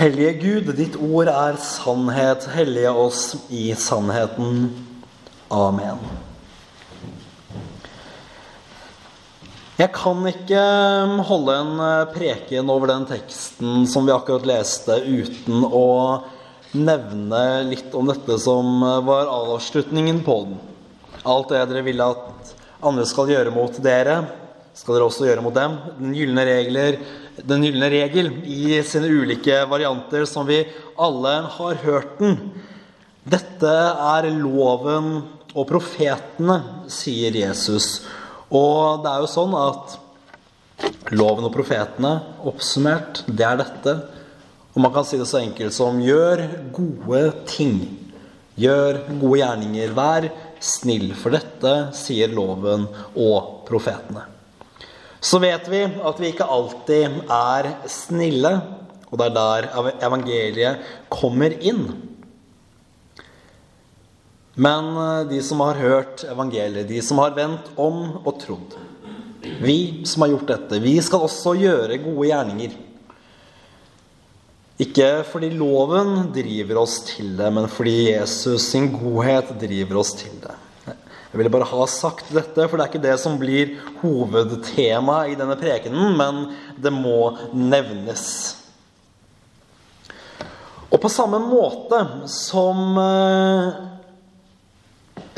Hellige Gud, ditt ord er sannhet. Hellige oss i sannheten. Amen. Jeg kan ikke holde en preken over den teksten som vi akkurat leste, uten å nevne litt om dette som var avslutningen på den. Alt det dere vil at andre skal gjøre mot dere, skal dere også gjøre mot dem. Den gylne, regler, den gylne regel i sine ulike varianter, som vi alle har hørt den. Dette er loven og profetene, sier Jesus. Og det er jo sånn at loven og profetene, oppsummert, det er dette. Og man kan si det så enkelt som gjør gode ting. Gjør gode gjerninger. Vær snill, for dette sier loven og profetene. Så vet vi at vi ikke alltid er snille, og det er der evangeliet kommer inn. Men eh, de som har hørt evangeliet, de som har vendt om og trodd Vi som har gjort dette, vi skal også gjøre gode gjerninger. Ikke fordi loven driver oss til det, men fordi Jesus sin godhet driver oss til det. Jeg ville bare ha sagt dette, for det er ikke det som blir hovedtema i denne prekenen, men det må nevnes. Og på samme måte som eh,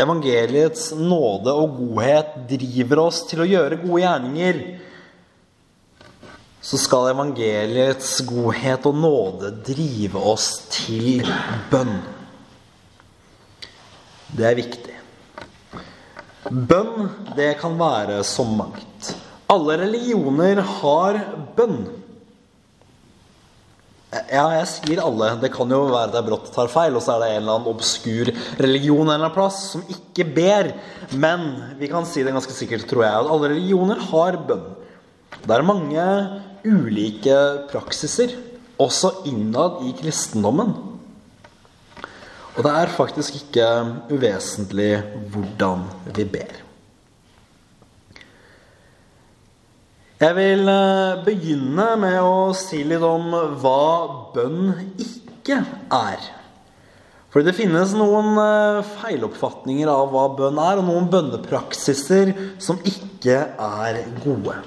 evangeliets nåde og godhet driver oss til å gjøre gode gjerninger, så skal evangeliets godhet og nåde drive oss til bønn. Det er viktig. Bønn, det kan være så mangt. Alle religioner har bønn. Ja, jeg sier alle. Det kan jo være at jeg brått tar feil, og så er det en eller annen obskur religion en eller annen plass som ikke ber. Men vi kan si det ganske sikkert, tror jeg, at alle religioner har bønn. Det er mange ulike praksiser, også innad i kristendommen. Og det er faktisk ikke uvesentlig hvordan vi ber. Jeg vil eh, begynne med å si litt om hva bønn ikke er. For det finnes noen eh, feiloppfatninger av hva bønn er, og noen bønnepraksiser som ikke er gode.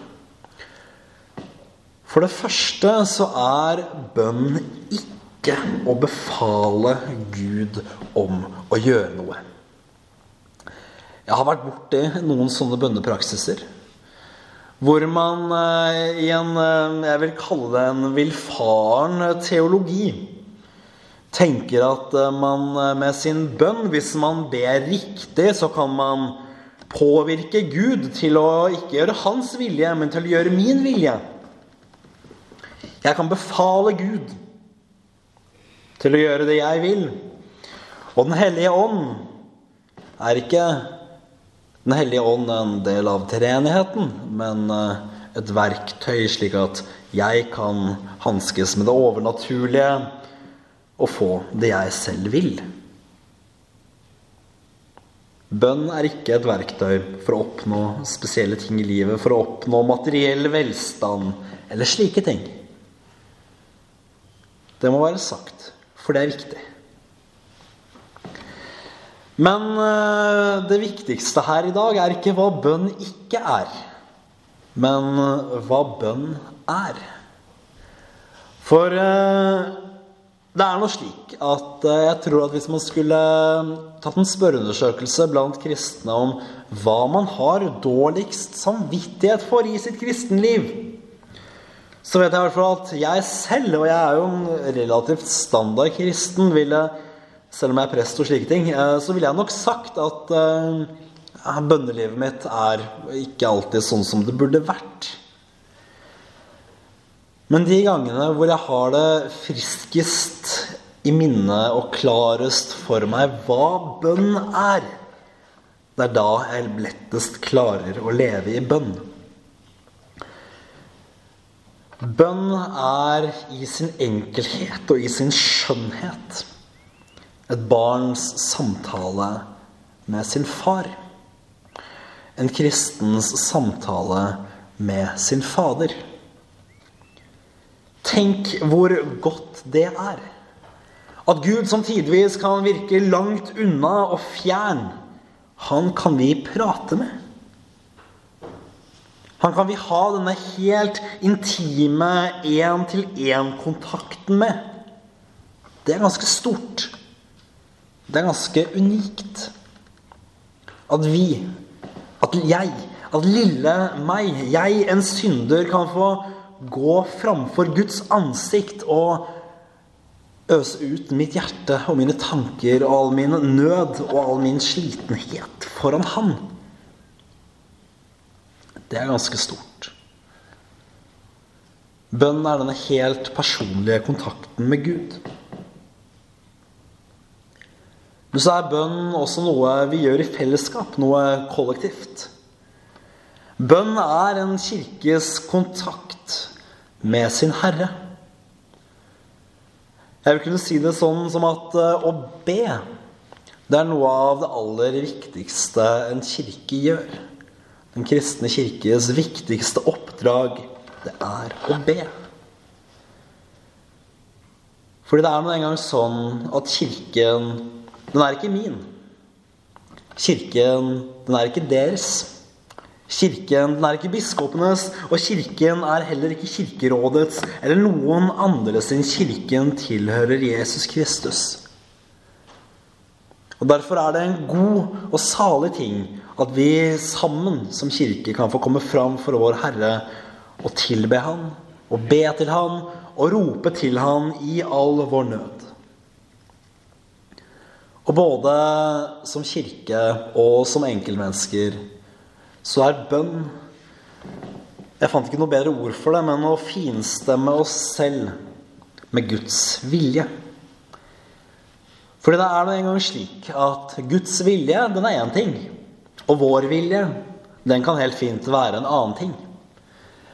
For det første så er bønn ikke å befale Gud om å gjøre noe. Jeg har vært borti noen sånne bønnepraksiser. Hvor man eh, i en eh, jeg vil kalle det en villfaren teologi tenker at eh, man med sin bønn, hvis man ber riktig, så kan man påvirke Gud til å ikke gjøre hans vilje, men til å gjøre min vilje. Jeg kan befale Gud til å gjøre det jeg vil. Og Den hellige ånd er ikke den hellige ånd en del av treenigheten, men eh, et verktøy slik at jeg kan hanskes med det overnaturlige og få det jeg selv vil. Bønn er ikke et verktøy for å oppnå spesielle ting i livet, for å oppnå materiell velstand eller slike ting. Det må være sagt, for det er viktig. Men eh, det viktigste her i dag er ikke hva bønn ikke er, men eh, hva bønn er. For eh, det er nå slik at jeg tror at hvis man skulle tatt en spørreundersøkelse blant kristne om hva man har dårligst samvittighet for i sitt kristenliv, så vet jeg i hvert fall at jeg selv, og jeg er jo en relativt standard kristen, ville selv om jeg er prest og slike ting, eh, så ville jeg nok sagt at uh, bønnelivet mitt er ikke alltid sånn som det burde vært. Men de gangene hvor jeg har det friskest i minnet og klarest for meg hva bønn er, det er da jeg lettest klarer å leve i bønn. Bønn er i sin enkelhet og i sin skjønnhet et barns samtale med sin far. En kristens samtale med sin fader. Tenk hvor godt det er. At Gud som tidvis kan virke langt unna og fjern, han kan vi prate med. Han kan vi ha denne helt intime én-til-én-kontakten med. Det er ganske stort. Det er ganske unikt. At vi, at jeg, at lille meg, jeg en synder, kan få gå framfor Guds ansikt og øse ut mitt hjerte og mine tanker og all min nød og all min slitenhet foran Han. Det er ganske stort. Bønn er denne helt personlige kontakten med Gud. Men så er bønn også noe vi gjør i fellesskap, noe kollektivt. Bønn er en kirkes kontakt med sin Herre. Jeg vil kunne si det sånn som at eh, å be, det er noe av det aller viktigste en kirke gjør. Den kristne kirkes viktigste oppdrag, det er å be. Fordi det er nå engang sånn at kirken, den er ikke min. Kirken, den er ikke deres. Kirken den er ikke biskopenes, og kirken er heller ikke Kirkerådets eller noen andre sin kirken tilhører Jesus Kristus. Og Derfor er det en god og salig ting at vi sammen som kirke kan få komme fram for vår Herre og tilbe Han, og be til Han, og rope til Han i all vår nød. Og både som kirke og som enkeltmennesker så er bønn Jeg fant ikke noe bedre ord for det, men å finstemme oss selv med Guds vilje. Fordi det er nå engang slik at Guds vilje, den er én ting. Og vår vilje, den kan helt fint være en annen ting.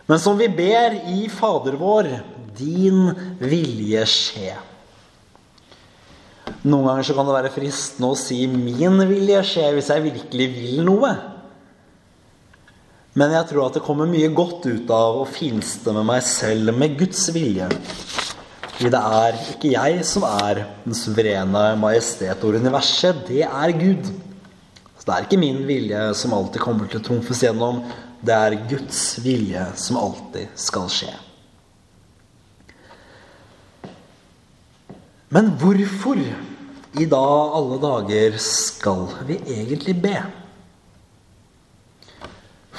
Men som vi ber i Fader vår, din vilje skje. Noen ganger så kan det være fristende å si 'min vilje skje' hvis jeg virkelig vil noe. Men jeg tror at det kommer mye godt ut av å finste med meg selv med Guds vilje. Fordi det er ikke jeg som er den suverene majestet over universet. Det er Gud. Så det er ikke min vilje som alltid kommer til å trumfes gjennom. Det er Guds vilje som alltid skal skje. Men hvorfor i da alle dager skal vi egentlig be?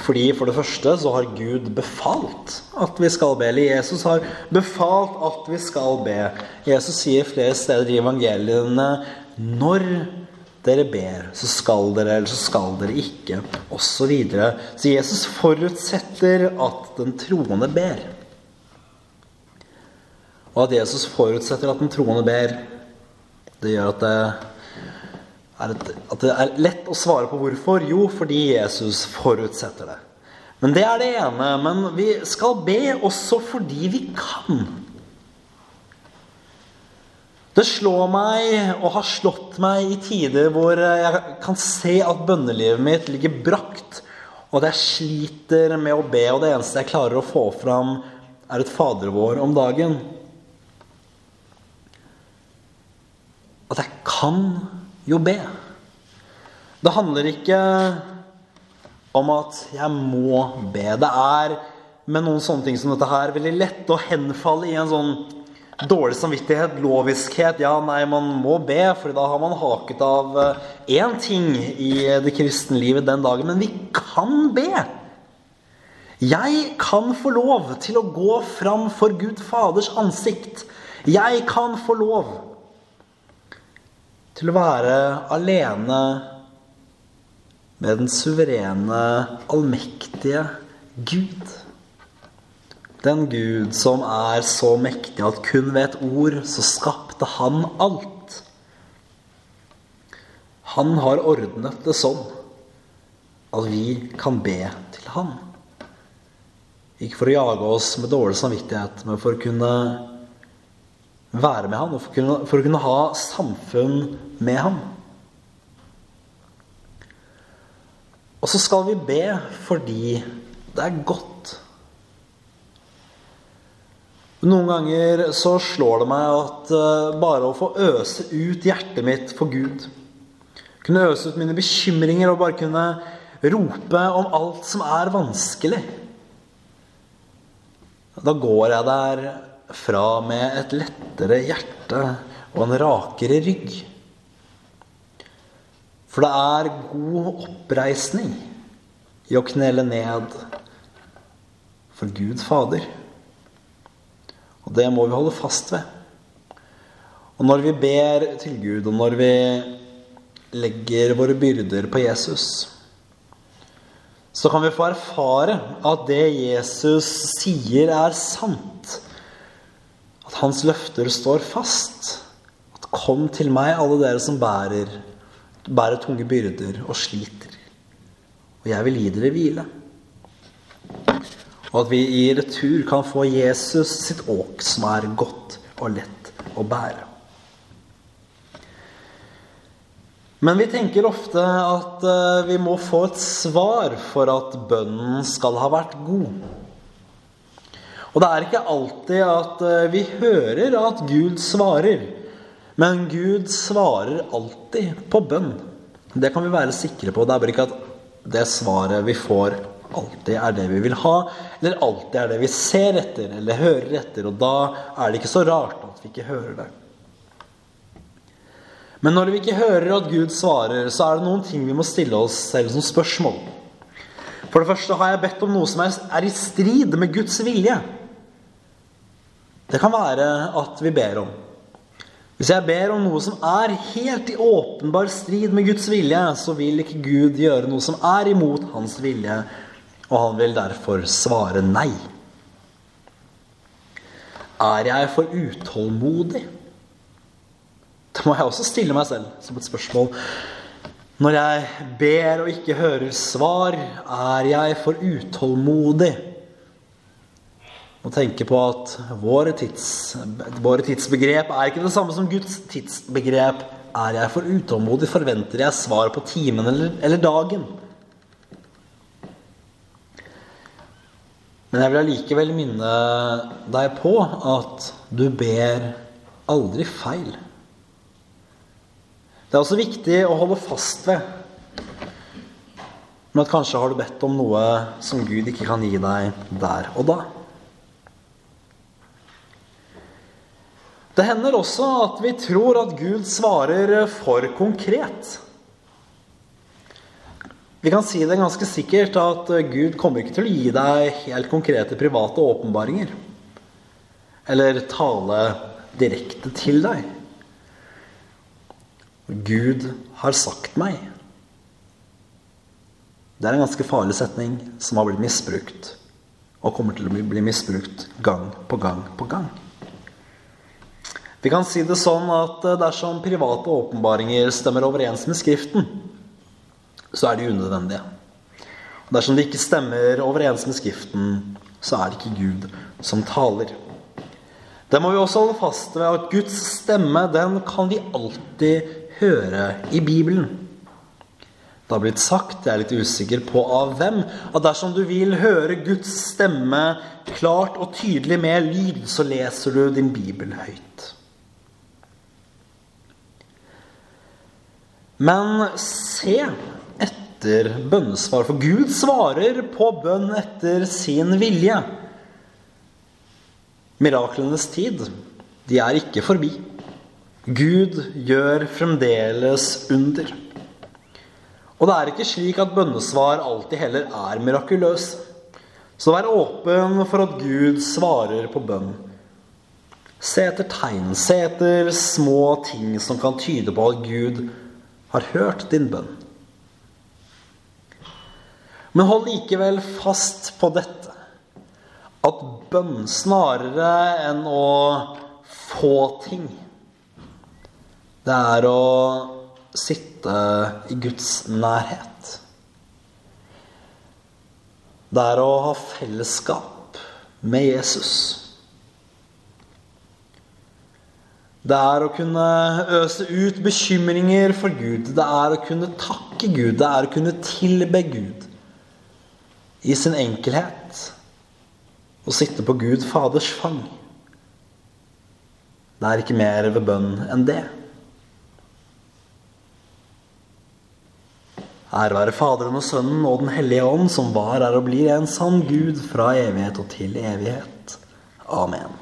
Fordi For det første så har Gud befalt at vi skal be. Eller Jesus har befalt at vi skal be. Jesus sier flere steder i evangeliene når dere ber, så skal dere, eller så skal dere ikke, osv. Så, så Jesus forutsetter at den troende ber. Og at Jesus forutsetter at den troende ber, det gjør at det et, at det er lett å svare på hvorfor. Jo, fordi Jesus forutsetter det. Men det er det ene. Men vi skal be også fordi vi kan. Det slår meg og har slått meg i tider hvor jeg kan se at bønnelivet mitt ligger brakt, og at jeg sliter med å be, og det eneste jeg klarer å få fram, er et Fader vår om dagen. At jeg kan jo be. Det handler ikke om at jeg må be. Det er med noen sånne ting som dette her veldig lett å henfalle i en sånn Dårlig samvittighet, loviskhet Ja, nei, man må be, for da har man haket av én ting i det kristne livet den dagen. Men vi kan be. Jeg kan få lov til å gå fram for Gud Faders ansikt. Jeg kan få lov til å være alene med den suverene, allmektige Gud. Den Gud som er så mektig at kun ved et ord så skapte han alt. Han har ordnet det sånn at vi kan be til han. Ikke for å jage oss med dårlig samvittighet, men for å kunne være med han, og for å kunne, for å kunne ha samfunn med ham. Og så skal vi be fordi det er godt Noen ganger så slår det meg at eh, bare å få øse ut hjertet mitt for Gud Kunne øse ut mine bekymringer og bare kunne rope om alt som er vanskelig Da går jeg der fra med et lettere hjerte og en rakere rygg. For det er god oppreisning i å knele ned for Gud Fader. Og det må vi holde fast ved. Og når vi ber til Gud, og når vi legger våre byrder på Jesus, så kan vi få erfare at det Jesus sier, er sant. At hans løfter står fast. At 'Kom til meg, alle dere som bærer' bærer tunge byrder og sliter. Og jeg vil gi dere hvile. Og at vi i retur kan få Jesus sitt åk, som er godt og lett å bære. Men vi tenker ofte at eh, vi må få et svar for at bønnen skal ha vært god. Og det er ikke alltid at eh, vi hører at Gud svarer. Men Gud svarer alltid på bønn. Det kan vi være sikre på. Det er bare ikke at det svaret vi får, alltid er det vi vil ha, eller alltid er det vi ser etter eller hører etter. Og da er det ikke så rart at vi ikke hører det. Men når vi ikke hører at Gud svarer, så er det noen ting vi må stille oss selv som spørsmål. For det første har jeg bedt om noe som er i strid med Guds vilje. Det kan være at vi ber om hvis jeg ber om noe som er helt i åpenbar strid med Guds vilje, så vil ikke Gud gjøre noe som er imot hans vilje, og han vil derfor svare nei. Er jeg for utålmodig? Det må jeg også stille meg selv som et spørsmål. Når jeg ber og ikke hører svar, er jeg for utålmodig? Å tenke på at våre, tids, våre tidsbegrep er ikke det samme som Guds tidsbegrep. Er jeg for utålmodig, forventer jeg svar på timen eller, eller dagen. Men jeg vil allikevel minne deg på at du ber aldri feil. Det er også viktig å holde fast ved men at kanskje har du bedt om noe som Gud ikke kan gi deg der og da. Det hender også at vi tror at Gud svarer for konkret. Vi kan si det ganske sikkert at Gud kommer ikke til å gi deg helt konkrete private åpenbaringer. Eller tale direkte til deg. Gud har sagt meg. Det er en ganske farlig setning som har blitt misbrukt, og kommer til å bli misbrukt gang på gang på gang. Vi kan si det sånn at eh, dersom private åpenbaringer stemmer overens med Skriften, så er de unødvendige. Og dersom de ikke stemmer overens med Skriften, så er det ikke Gud som taler. Det må vi også holde fast ved at Guds stemme den kan vi alltid høre i Bibelen. Det har blitt sagt, jeg er litt usikker på av hvem, at dersom du vil høre Guds stemme klart og tydelig med lyd, så leser du din bibel høyt. Men se etter bønnesvar, for Gud svarer på bønn etter sin vilje. Miraklenes tid, de er ikke forbi. Gud gjør fremdeles under. Og det er ikke slik at bønnesvar alltid heller er mirakuløse. Så vær åpen for at Gud svarer på bønn. Se etter tegn, se etter små ting som kan tyde på at Gud har hørt din bønn. Men hold likevel fast på dette at bønn snarere enn å få ting Det er å sitte i Guds nærhet. Det er å ha fellesskap med Jesus. Det er å kunne øse ut bekymringer for Gud. Det er å kunne takke Gud. Det er å kunne tilbe Gud i sin enkelhet. å sitte på Gud Faders fang Det er ikke mer ved bønn enn det. Ære være Faderen og Sønnen og Den hellige ånd, som var, er og blir en sann Gud fra evighet og til evighet. Amen.